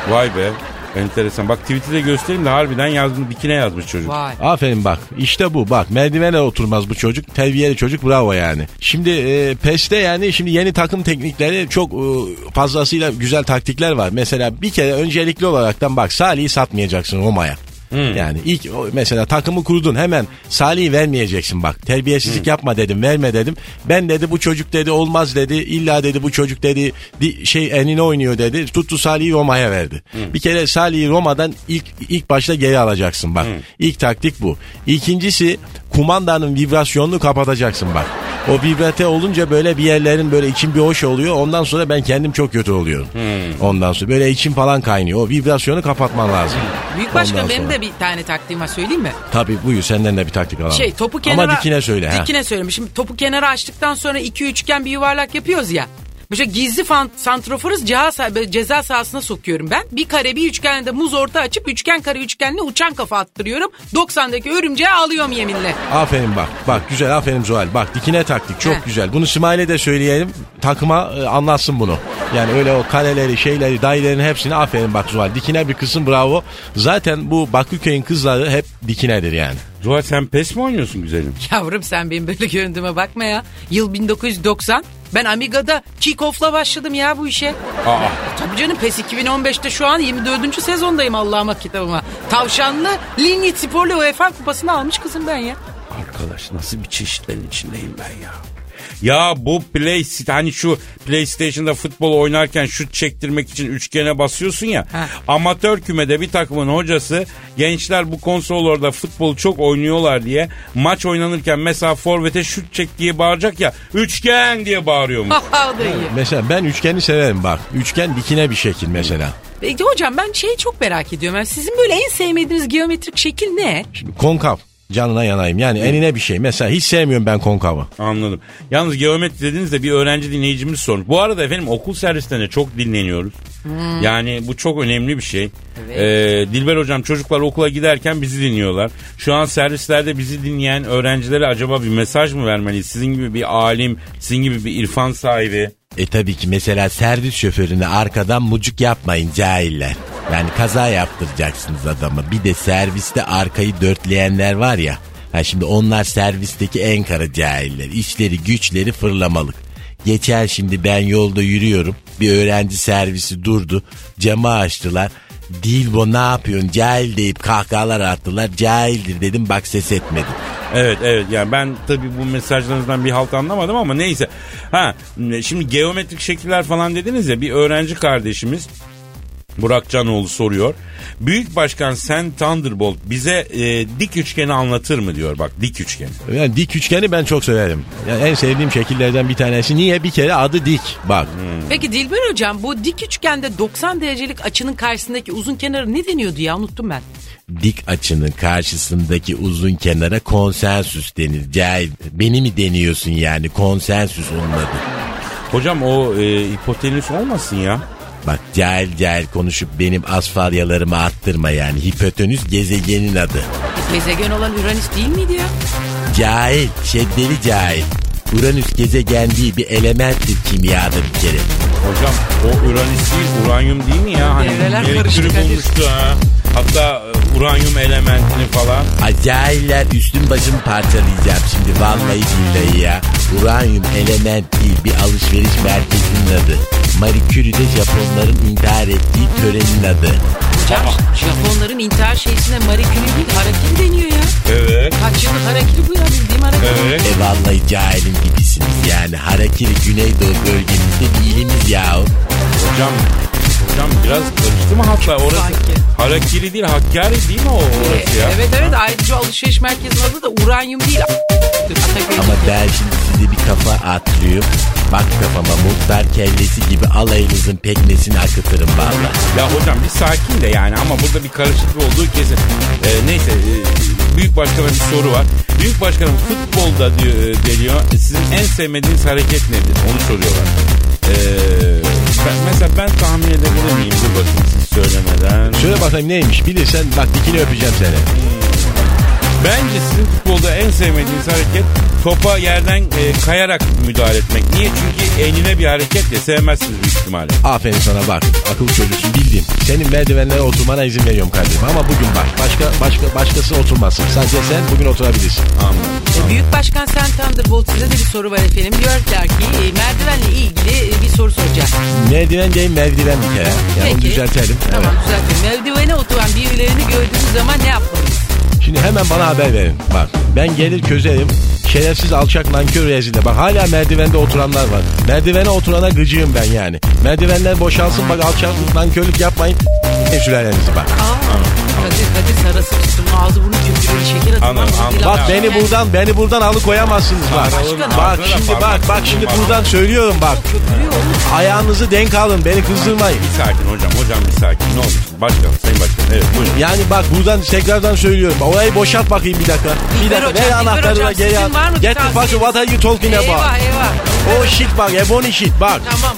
Vay be enteresan. Bak Twitter'da göstereyim de harbiden yazmış dikine yazmış çocuk. Vay. Aferin bak işte bu bak merdivene oturmaz bu çocuk terbiyeli çocuk bravo yani. Şimdi e, PES'te yani şimdi yeni takım teknikleri çok e, fazlasıyla güzel taktikler var. Mesela bir kere öncelikli olaraktan bak Salih'i satmayacaksın Roma'ya. Yani ilk mesela takımı kurdun hemen Salih'i vermeyeceksin bak. Terbiyesizlik yapma dedim verme dedim. Ben dedi bu çocuk dedi olmaz dedi. İlla dedi bu çocuk dedi di, şey enine oynuyor dedi. Tuttu Salih'i Roma'ya verdi. Bir kere Salih'i Roma'dan ilk ilk başta geri alacaksın bak. İlk taktik bu. İkincisi kumandanın vibrasyonunu kapatacaksın bak. O vibrate olunca böyle bir yerlerin böyle için bir hoş oluyor. Ondan sonra ben kendim çok kötü oluyorum. Ondan sonra böyle içim falan kaynıyor. O vibrasyonu kapatman lazım. Büyük başkan Ondan benim sonra. de bir tane taktiğim var söyleyeyim mi? Tabii buyur senden de bir taktik alalım. Şey topu kenara... Ama dikine söyle. ha. Dikine söyleme. Şimdi topu kenara açtıktan sonra iki üçgen bir yuvarlak yapıyoruz ya. Böyle gizli fan, santroforuz böyle ceza sahasına sokuyorum ben. Bir kare bir üçgende muz orta açıp üçgen kare üçgenle uçan kafa attırıyorum. 90'daki örümceği alıyorum yeminle. Aferin bak. Bak güzel aferin Zuhal. Bak dikine taktik çok Heh. güzel. Bunu Simail'e de söyleyelim. Takıma e, anlatsın bunu. Yani öyle o kaleleri şeyleri dayıların hepsini aferin bak Zuhal. Dikine bir kısım bravo. Zaten bu Bakırköy'ün kızları hep dikinedir yani. Zuhal sen PES mi oynuyorsun güzelim? Yavrum sen benim böyle göründüğüme bakma ya. Yıl 1990. Ben Amiga'da kick-off'la başladım ya bu işe. Aa, Tabii canım PES 2015'te şu an 24. sezondayım Allah'ıma kitabıma. Tavşanlı Lignit Spor'la UEFA kupasını almış kızım ben ya. arkadaş nasıl bir çeşitlerin içindeyim ben ya. Ya bu play hani şu PlayStation'da futbol oynarken şut çektirmek için üçgene basıyorsun ya. Ha. Amatör kümede bir takımın hocası gençler bu konsollarda futbol çok oynuyorlar diye maç oynanırken mesela forvete şut çek diye bağıracak ya üçgen diye bağırıyormuş. o da iyi. Mesela ben üçgeni severim bak. Üçgen dikine bir şekil mesela. Peki hocam ben şeyi çok merak ediyorum. Yani sizin böyle en sevmediğiniz geometrik şekil ne? Şimdi konkav canına yanayım. Yani enine bir şey. Mesela hiç sevmiyorum ben konkavı. Anladım. Yalnız geometri dediğinizde bir öğrenci dinleyicimiz sormuş. Bu arada efendim okul servislerinde çok dinleniyoruz. Yani bu çok önemli bir şey. Ee, Dilber hocam çocuklar okula giderken bizi dinliyorlar. Şu an servislerde bizi dinleyen öğrencilere acaba bir mesaj mı vermeliyiz? Sizin gibi bir alim, sizin gibi bir irfan sahibi. E tabii ki mesela servis şoförüne arkadan mucuk yapmayın cahiller. Yani kaza yaptıracaksınız adama. Bir de serviste arkayı dörtleyenler var ya. Ha şimdi onlar servisteki en kara cahiller. İşleri güçleri fırlamalık. Geçen şimdi ben yolda yürüyorum. Bir öğrenci servisi durdu. Camı açtılar. Dilbo ne yapıyorsun cahil deyip kahkahalar attılar. Cahildir dedim bak ses etmedi. Evet evet yani ben tabii bu mesajlarınızdan bir halt anlamadım ama neyse. Ha şimdi geometrik şekiller falan dediniz ya bir öğrenci kardeşimiz Burak Canoğlu soruyor. Büyük Başkan Sen Thunderbolt bize e, dik üçgeni anlatır mı diyor bak dik üçgeni. Yani dik üçgeni ben çok severim. Yani en sevdiğim şekillerden bir tanesi. Niye? Bir kere adı dik. Bak. Peki Dilber hocam bu dik üçgende 90 derecelik açının karşısındaki uzun kenarı ne deniyordu ya unuttum ben. Dik açının karşısındaki uzun kenara konsensüs denir. Cahil. Beni mi deniyorsun yani? Konsensüs onun adı. Hocam o e, hipotenüs olmasın ya. Bak cahil cahil konuşup benim asfaryalarımı attırma yani. Hipotenüs gezegenin adı. Gezegen olan Uranüs değil miydi ya? Cahil, şeddeli cahil. Uranüs gezegen değil bir elementtir kimyada bir kere. Hocam o Uranüs değil uranyum değil mi ya? Hani Devreler elektrik karıştı Kadir. bulmuştu ha. Hatta e, uranyum elementini falan. Ay cahiller üstün başımı parçalayacağım şimdi vallahi billahi ya. Uranyum element değil bir alışveriş merkezinin adı. Marie Curie de Japonların intihar ettiği törenin adı. Hocam Japonların intihar şeysine Marie Curie değil harakiri deniyor ya. Evet. Kaç yıllık harakiri bu ya bildiğim. Evet. E vallahi cahilim gibisiniz yani. Harakiri Güneydoğu bölgemizde bir ilimiz yahu. Hocam hocam biraz karıştı mı hatta orası? Sanki. Harakiri değil Hakkari değil mi o orası ya? Evet evet ayrıca alışveriş merkezinin adı da uranyum değil. Ama ben şimdi size bir kafa attırıyorum. Bak kafama muhtar kellesi gibi alayınızın pekmesini akıtırım valla. Ya hocam bir sakin de yani ama burada bir karışıklık olduğu kesin. Ee, neyse e, Büyük Başkan'a bir soru var. Büyük Başkanım futbolda diyor, e, deniyor. Sizin en sevmediğiniz hareket nedir? Onu soruyorlar. Ee, ben, mesela ben tahmin edebilir miyim? Dur bakayım siz söylemeden. Söyle bakayım neymiş bilirsen bak dikini öpeceğim seni. Bence sizin futbolda en sevmediğiniz hareket topa yerden e, kayarak müdahale etmek. Niye? Çünkü enine bir hareket ya sevmezsiniz büyük ihtimalle. Aferin sana bak akıl çocuksun bildim. Senin merdivenlere oturmana izin veriyorum kardeşim ama bugün bak başka başka başkası oturmasın. Sadece sen bugün oturabilirsin. Anladım. E, Büyük Başkan Sen Thunderbolt size de bir soru var efendim. Diyorlar ki e, merdivenle ilgili e, bir soru soracağım. Merdiven değil merdiven bir kere. Yani onu düzeltelim. Tamam Evet. düzeltelim. Merdivene oturan birilerini gördüğünüz zaman ne yapmalıyız? Şimdi hemen bana haber verin. Bak ben gelir çözerim. Şerefsiz alçak nankör rezilde. Bak hala merdivende oturanlar var. Merdivene oturana gıcığım ben yani. Merdivenler boşalsın bak alçaklık nankörlük yapmayın. Sülalenizi bak. Aa, Kadir Kadir sarası tuttum. Ağzı burnu köpürüyor. Şeker atın. Anladım, anladım. Bak Ya, beni buradan beni buradan alıkoyamazsınız bak. Bak şimdi bak bak şimdi buradan söylüyorum bak. Ayağınızı denk alın beni kızdırmayın. Bir sakin hocam. Hocam bir sakin. Ne olursun. Başkan, sayın başkan. Evet buyurun. Yani bak buradan tekrardan söylüyorum. Orayı boşalt bakayım bir dakika. Bir dakika ver anahtarı da geri al. Get the fuck what are you talking about? Eyvah eyvah. O shit bak ebony shit bak. Tamam.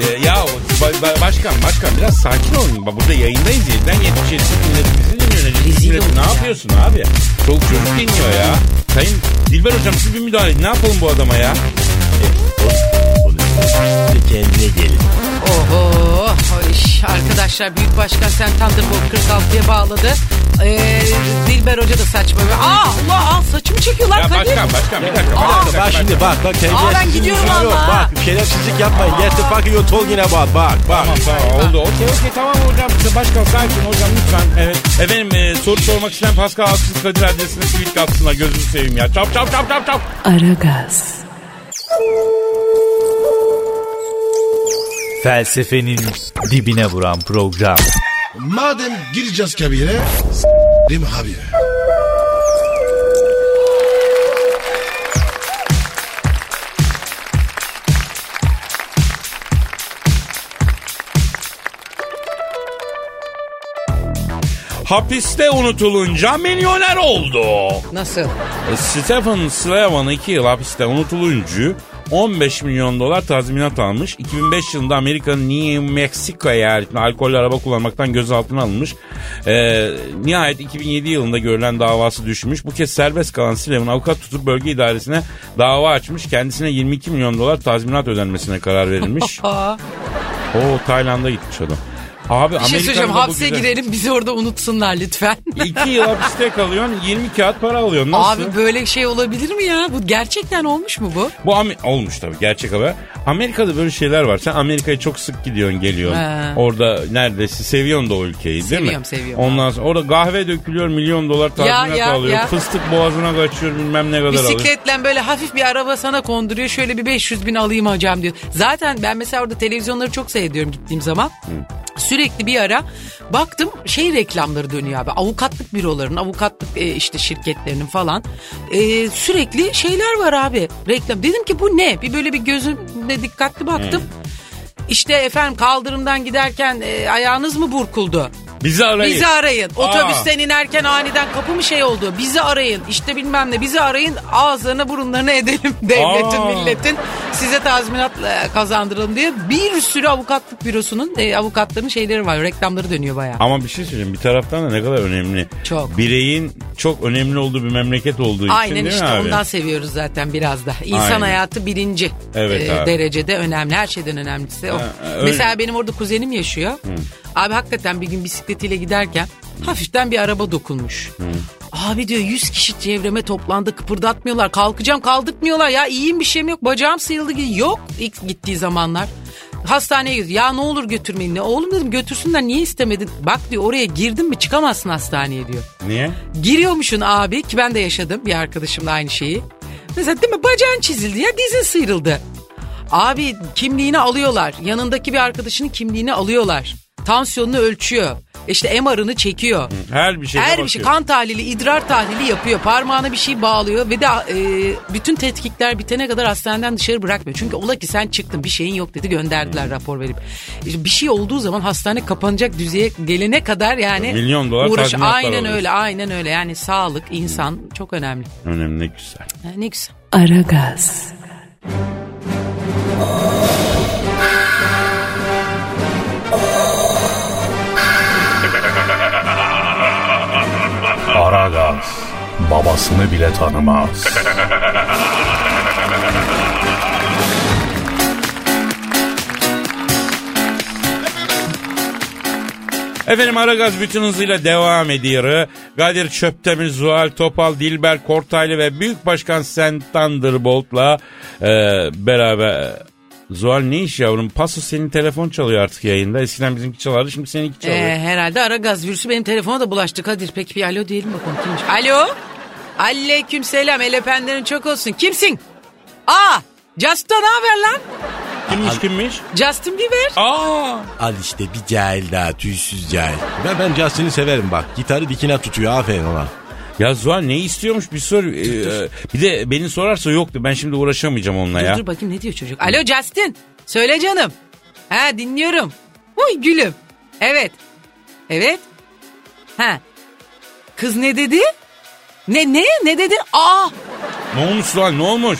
Ee, ya ba- ba- başkan, başkan biraz sakin olun. Bak burada yayındayız. 7'den 77 milleti bizi dinliyor. Rezil milleti olduk ne ya. yapıyorsun abi? Çoluk çocuk dinliyor ya. Sayın Dilber hocam siz bir müdahale edin. Ne yapalım bu adama ya? Bunu kendine gelin. Oho. iş. Arkadaşlar Büyük Başkan Sen Thunderbolt 46'ya bağladı. Ee, Dilber Hoca da saçma. Aa Allah al saçımı çekiyorlar Ya Kadir. başkan başkan bir dakika. bir Aa, dakika, Bak başkan. şimdi bak bak terbiyesizlik ben gidiyorum yok. valla. Bak şerefsizlik yapmayın. Get the fuck your talking about. Bak bak. Tamam tamam oldu. Okey okey tamam hocam. Başkan sakin hocam lütfen. Evet. Efendim e, soru sormak isteyen Pascal Aksız Kadir adresine tweet atsınlar. Gözünü seveyim ya. Çap çap çap çap çap. Aragaz, Felsefenin dibine vuran program. Madem gireceğiz kabire s**rim abi. Hapiste unutulunca milyoner oldu. Nasıl? E, Stephen Slavan 2 yıl hapiste unutulunca 15 milyon dolar tazminat almış. 2005 yılında Amerika'nın New Mexico eyaletinde alkollü araba kullanmaktan gözaltına alınmış. E, nihayet 2007 yılında görülen davası düşmüş. Bu kez serbest kalan Slavan avukat tutup bölge idaresine dava açmış. Kendisine 22 milyon dolar tazminat ödenmesine karar verilmiş. O Tayland'a gitmiş adam. Abi bir şey söyleyeceğim hapse girelim bizi orada unutsunlar lütfen. İki yıl hapiste kalıyorsun 20 kağıt para alıyorsun. Nasıl? Abi böyle şey olabilir mi ya? Bu gerçekten olmuş mu bu? Bu Am- olmuş tabii gerçek haber. Amerika'da böyle şeyler var. Sen Amerika'ya çok sık gidiyorsun geliyorsun. He. Orada neredeyse seviyorsun da o ülkeyi değil mi? Seviyorum, seviyorum. Ondan sonra orada kahve dökülüyor milyon dolar tazminat ya, alıyor. ya. Fıstık boğazına kaçıyor bilmem ne kadar alıyor. Bisikletle böyle hafif bir araba sana konduruyor. Şöyle bir 500 bin alayım hocam diyor. Zaten ben mesela orada televizyonları çok seyrediyorum gittiğim zaman. Sürekli bir ara baktım şey reklamları dönüyor abi. Avukatlık bürolarının, avukatlık e, işte şirketlerinin falan. E, sürekli şeyler var abi. Reklam. Dedim ki bu ne? Bir böyle bir gözümle dikkatli baktım. İşte efendim kaldırımdan giderken e, ayağınız mı burkuldu? Bizi arayın. Bizi arayın. Aa. Otobüsten inerken aniden kapı mı şey oldu? Bizi arayın. İşte bilmem ne bizi arayın. Ağızlarına burunlarına edelim devletin Aa. milletin. Size tazminat e, kazandıralım diye bir sürü avukatlık bürosunun e, avukatların şeyleri var. Reklamları dönüyor bayağı. Ama bir şey söyleyeyim bir taraftan da ne kadar önemli. Çok. Bireyin çok önemli olduğu bir memleket olduğu için Aynen değil işte mi abi? ondan seviyoruz zaten biraz da. İnsan Aynen. hayatı birinci e, Evet abi. derecede önemli. Her şeyden önemlisi o. Ha, öyle. Mesela benim orada kuzenim yaşıyor. Abi hakikaten bir gün bisikletiyle giderken hafiften bir araba dokunmuş. Abi diyor 100 kişi çevreme toplandı kıpırdatmıyorlar. Kalkacağım kaldırtmıyorlar ya iyiyim bir şeyim yok. Bacağım sıyrıldı. Yok ilk gittiği zamanlar. Hastaneye gidiyor. Ya ne olur götürmeyin. Ne? Oğlum dedim götürsünler niye istemedin? Bak diyor oraya girdin mi çıkamazsın hastaneye diyor. Niye? Giriyormuşsun abi ki ben de yaşadım bir arkadaşımla aynı şeyi. Mesela değil mi bacağın çizildi ya dizin sıyrıldı. Abi kimliğini alıyorlar. Yanındaki bir arkadaşının kimliğini alıyorlar. Tansiyonunu ölçüyor. İşte MR'ını çekiyor. Her bir şeye Her bir şey kan tahlili, idrar tahlili yapıyor. Parmağına bir şey bağlıyor ve de e, bütün tetkikler bitene kadar hastaneden dışarı bırakmıyor. Çünkü ola ki sen çıktın bir şeyin yok dedi gönderdiler rapor verip. İşte bir şey olduğu zaman hastane kapanacak düzeye gelene kadar yani Milyon dolar uğraş. Aynen öyle, aynen öyle. Yani sağlık, insan çok önemli. Önemli ne güzel. Ha, ne güzel. Aragaz, Aragaz babasını bile tanımaz. Efendim Aragaz bütün hızıyla devam ediyor. Kadir Çöptemir, Zuhal Topal, Dilber Kortaylı ve Büyük Başkan Sen Thunderbolt'la e, beraber... Zuhal ne iş yavrum? Paso senin telefon çalıyor artık yayında. Eskiden bizimki çalardı şimdi seninki çalıyor. Ee, herhalde ara gaz virüsü benim telefona da bulaştı Kadir. Peki bir alo diyelim bakalım kimmiş. Alo. Aleyküm selam. El öpenlerin çok olsun. Kimsin? Aa. Justin ne haber lan? kimmiş kimmiş? Justin Bieber. Aa! Al işte bir cahil daha tüysüz cahil. Ben, ben Justin'i severim bak. Gitarı dikine tutuyor aferin ona. Ya Zuhal ne istiyormuş bir sor. Ee, bir de beni sorarsa yoktu. Ben şimdi uğraşamayacağım onunla ya. Dur dur bakayım ne diyor çocuk. Alo Justin. Söyle canım. Ha dinliyorum. Uy gülüm. Evet. Evet. Ha. Kız ne dedi? Ne ne ne dedi? Aa. Ne olmuş Zuhal ne olmuş?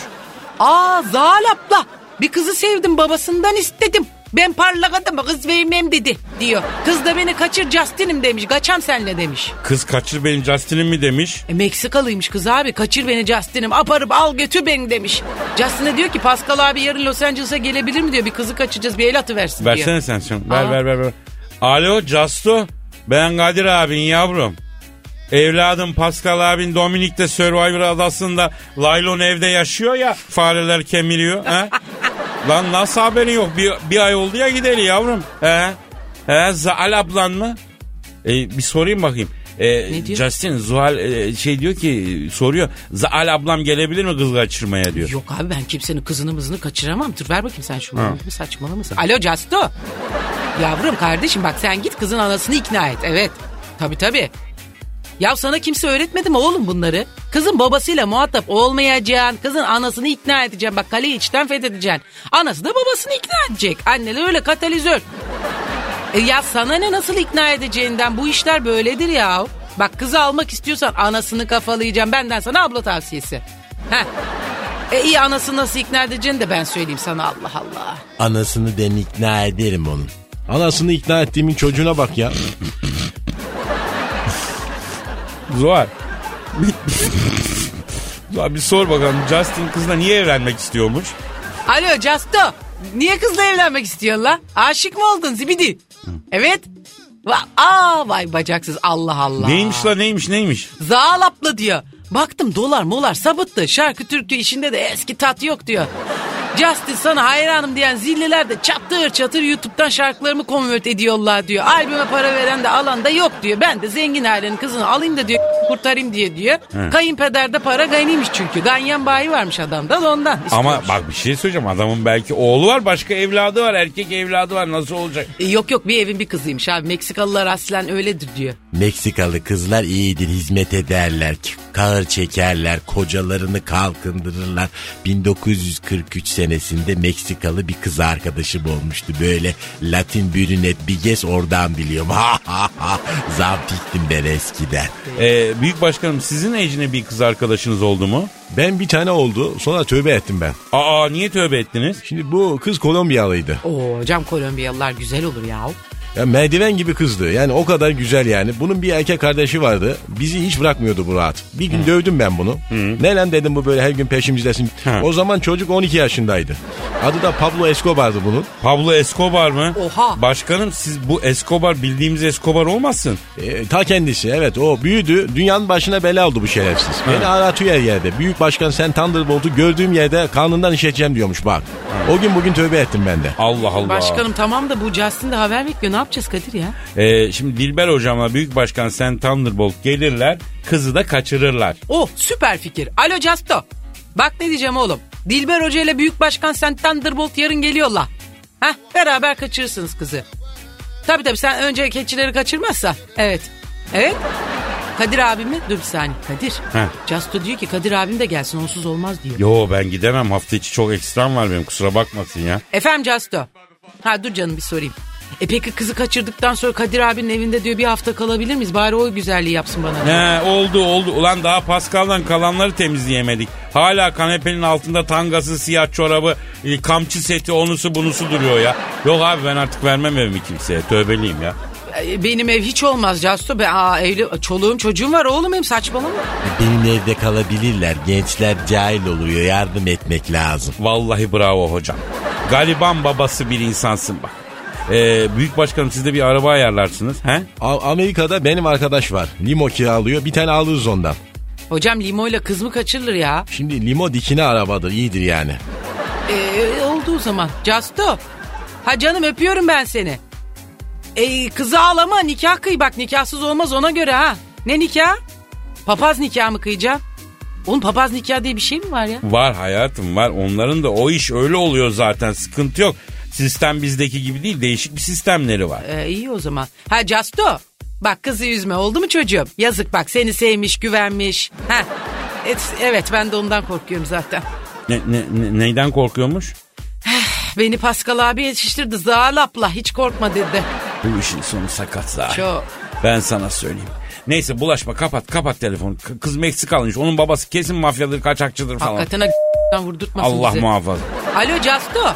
Aa Zal abla. Bir kızı sevdim babasından istedim. Ben parlak adamı kız vermem dedi diyor. Kız da beni kaçır Justin'im demiş. Kaçam senle demiş. Kız kaçır benim Justin'im mi demiş. E, Meksikalıymış kız abi. Kaçır beni Justin'im. Aparıp al götür beni demiş. Justin de diyor ki Pascal abi yarın Los Angeles'a gelebilir mi diyor. Bir kızı kaçıracağız bir el atıversin diyor. Versene sen şunu. Ver Aa. ver ver ver. Alo Justo. Ben Kadir abin yavrum. Evladım Pascal abin Dominik'te Survivor adasında Laylon evde yaşıyor ya fareler kemiriyor. He? Lan nasıl haberin yok? Bir, bir ay oldu ya gideli yavrum. He? He? Zaal ablan mı? E, bir sorayım bakayım. E, Ne diyor? Justin Zuhal e, şey diyor ki soruyor. Zaal ablam gelebilir mi kız kaçırmaya diyor. Yok abi ben kimsenin kızını mızını kaçıramam. Dur ver bakayım sen şunu. Bir saçmalama mısın? Alo Casto. Yavrum kardeşim bak sen git kızın anasını ikna et. Evet. Tabii tabii. Ya sana kimse öğretmedi mi oğlum bunları? Kızın babasıyla muhatap olmayacaksın. Kızın anasını ikna edeceksin. Bak kaleyi içten fethedeceksin. Anası da babasını ikna edecek. Anneler öyle katalizör. E ya sana ne nasıl ikna edeceğinden bu işler böyledir ya. Bak kızı almak istiyorsan anasını kafalayacağım. Benden sana abla tavsiyesi. Heh. E iyi anasını nasıl ikna edeceğini de ben söyleyeyim sana Allah Allah. Anasını den ikna ederim onun. Anasını ikna ettiğimin çocuğuna bak ya. Zuhal. Zuhal bir sor bakalım Justin kızla niye evlenmek istiyormuş? Alo Casto. Niye kızla evlenmek istiyorsun la? Aşık mı oldun zibidi? Evet. Va- Aa vay bacaksız Allah Allah. Neymiş la neymiş neymiş? Zaalaplı diyor. Baktım dolar molar sabıttı. Şarkı türkü işinde de eski tat yok diyor. Justin sana hayranım diyen zilliler de çatır çatır YouTube'dan şarkılarımı konvert ediyorlar diyor. Albüme para veren de alan da yok diyor. Ben de zengin ailenin kızını alayım da diyor kurtarayım diye diyor. Kayınpeder de para gaynıymış çünkü. Ganyan bayi varmış adamda da ondan. Ama istiyormuş. bak bir şey söyleyeceğim adamın belki oğlu var başka evladı var erkek evladı var nasıl olacak? E, Yok yok bir evin bir kızıymış abi. Meksikalılar aslen öyledir diyor. Meksikalı kızlar iyidir hizmet ederler. Kahır çekerler, kocalarını kalkındırırlar. 1943 senesinde Meksikalı bir kız arkadaşım olmuştu. Böyle Latin bürünet bir gez oradan biliyorum. Zampiktim ben eskiden. Ee, büyük başkanım sizin ecine bir kız arkadaşınız oldu mu? Ben bir tane oldu sonra tövbe ettim ben. Aa niye tövbe ettiniz? Şimdi bu kız Kolombiyalıydı. Oo hocam Kolombiyalılar güzel olur ya. Ya merdiven gibi kızdı. Yani o kadar güzel yani. Bunun bir erkek kardeşi vardı. Bizi hiç bırakmıyordu bu rahat. Bir gün dövdüm ben bunu. Ne lan dedim bu böyle her gün peşimizdesin. Hı. O zaman çocuk 12 yaşındaydı. Adı da Pablo Escobar'dı bunun. Pablo Escobar mı? Oha. Başkanım siz bu Escobar bildiğimiz Escobar olmasın? E, ta kendisi evet o büyüdü. Dünyanın başına bela oldu bu şerefsiz. Beni aratıyor her yerde. Büyük başkan sen Thunderbolt'u gördüğüm yerde kanından işeceğim diyormuş bak. O gün bugün tövbe ettim ben de. Allah Allah. Başkanım tamam da bu Justin de haber bekliyor. Ne yapacağız Kadir ya? Ee, şimdi Dilber hocamla büyük başkan Sen Thunderbolt gelirler kızı da kaçırırlar. Oh süper fikir. Alo Casto. Bak ne diyeceğim oğlum. Dilber Hoca ile Büyük Başkan Sen Thunderbolt yarın geliyorlar. Heh beraber kaçırırsınız kızı. Tabii tabii sen önce keçileri kaçırmazsa. Evet. Evet. Kadir abim mi? Dur bir saniye. Kadir. Heh. Casto diyor ki Kadir abim de gelsin onsuz olmaz diyor. Yo ben gidemem hafta içi çok ekstram var benim kusura bakmasın ya. Efendim Casto. Ha dur canım bir sorayım. E peki kızı kaçırdıktan sonra Kadir abinin evinde diyor bir hafta kalabilir miyiz? Bari o güzelliği yapsın bana. He oldu oldu. Ulan daha Pascal'dan kalanları temizleyemedik. Hala kanepenin altında tangası, siyah çorabı, e, kamçı seti, onusu bunusu duruyor ya. Yok abi ben artık vermem evimi kimseye. Tövbeliyim ya. E, Benim ev hiç olmaz Casto. Ben, aa, evli, çoluğum çocuğum var oğlum hem saçmalama. Benim evde kalabilirler. Gençler cahil oluyor. Yardım etmek lazım. Vallahi bravo hocam. Gariban babası bir insansın bak. Ee, büyük başkanım siz de bir araba ayarlarsınız. He? A- Amerika'da benim arkadaş var. Limo kiralıyor. Bir tane alırız ondan. Hocam limoyla kız mı kaçırılır ya? Şimdi limo dikine arabadır. iyidir yani. Ee, oldu o zaman. Casto. Ha canım öpüyorum ben seni. Ee, kızı ağlama nikah kıy bak nikahsız olmaz ona göre ha. Ne nikah? Papaz nikah mı kıyacaksın? Oğlum papaz nikah diye bir şey mi var ya? Var hayatım var. Onların da o iş öyle oluyor zaten. Sıkıntı yok. Sistem bizdeki gibi değil. Değişik bir sistemleri var. Ee, iyi o zaman. Ha Casto. Bak kızı üzme oldu mu çocuğum? Yazık bak seni sevmiş güvenmiş. Ha. Evet, evet ben de ondan korkuyorum zaten. Ne, ne- ne- neyden korkuyormuş? Beni Pascal abi yetiştirdi. Zalapla hiç korkma dedi. Bu işin sonu sakat zaten. Çok. Ben sana söyleyeyim. Neyse bulaşma kapat kapat telefonu. K- kız Meksikalıymış. Onun babası kesin mafyadır kaçakçıdır falan. Hakikaten ha- vurdurtmasın Allah bizi. muhafaza. Alo Casto.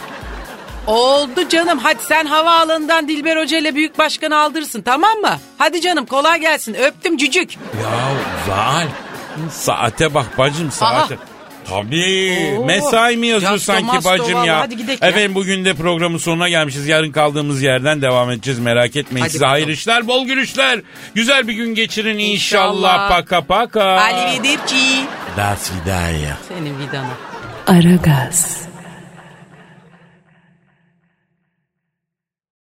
Oldu canım. Hadi sen havaalanından Dilber Hoca ile Büyük Başkan'ı aldırırsın tamam mı? Hadi canım kolay gelsin. Öptüm cücük. Ya Zal. Saate bak bacım saate. Tabii. Oo. Mesai mi yazıyor Casto sanki masto bacım vallahi. ya. Hadi gidelim ya. Efendim bugün de programın sonuna gelmişiz. Yarın kaldığımız yerden devam edeceğiz. Merak etmeyin. Hadi Size bakalım. hayırlı işler, bol gülüşler. Güzel bir gün geçirin inşallah. İnşallah. Paka paka. Arrivederci. Das vidanya. Senin vidana. Aragaz.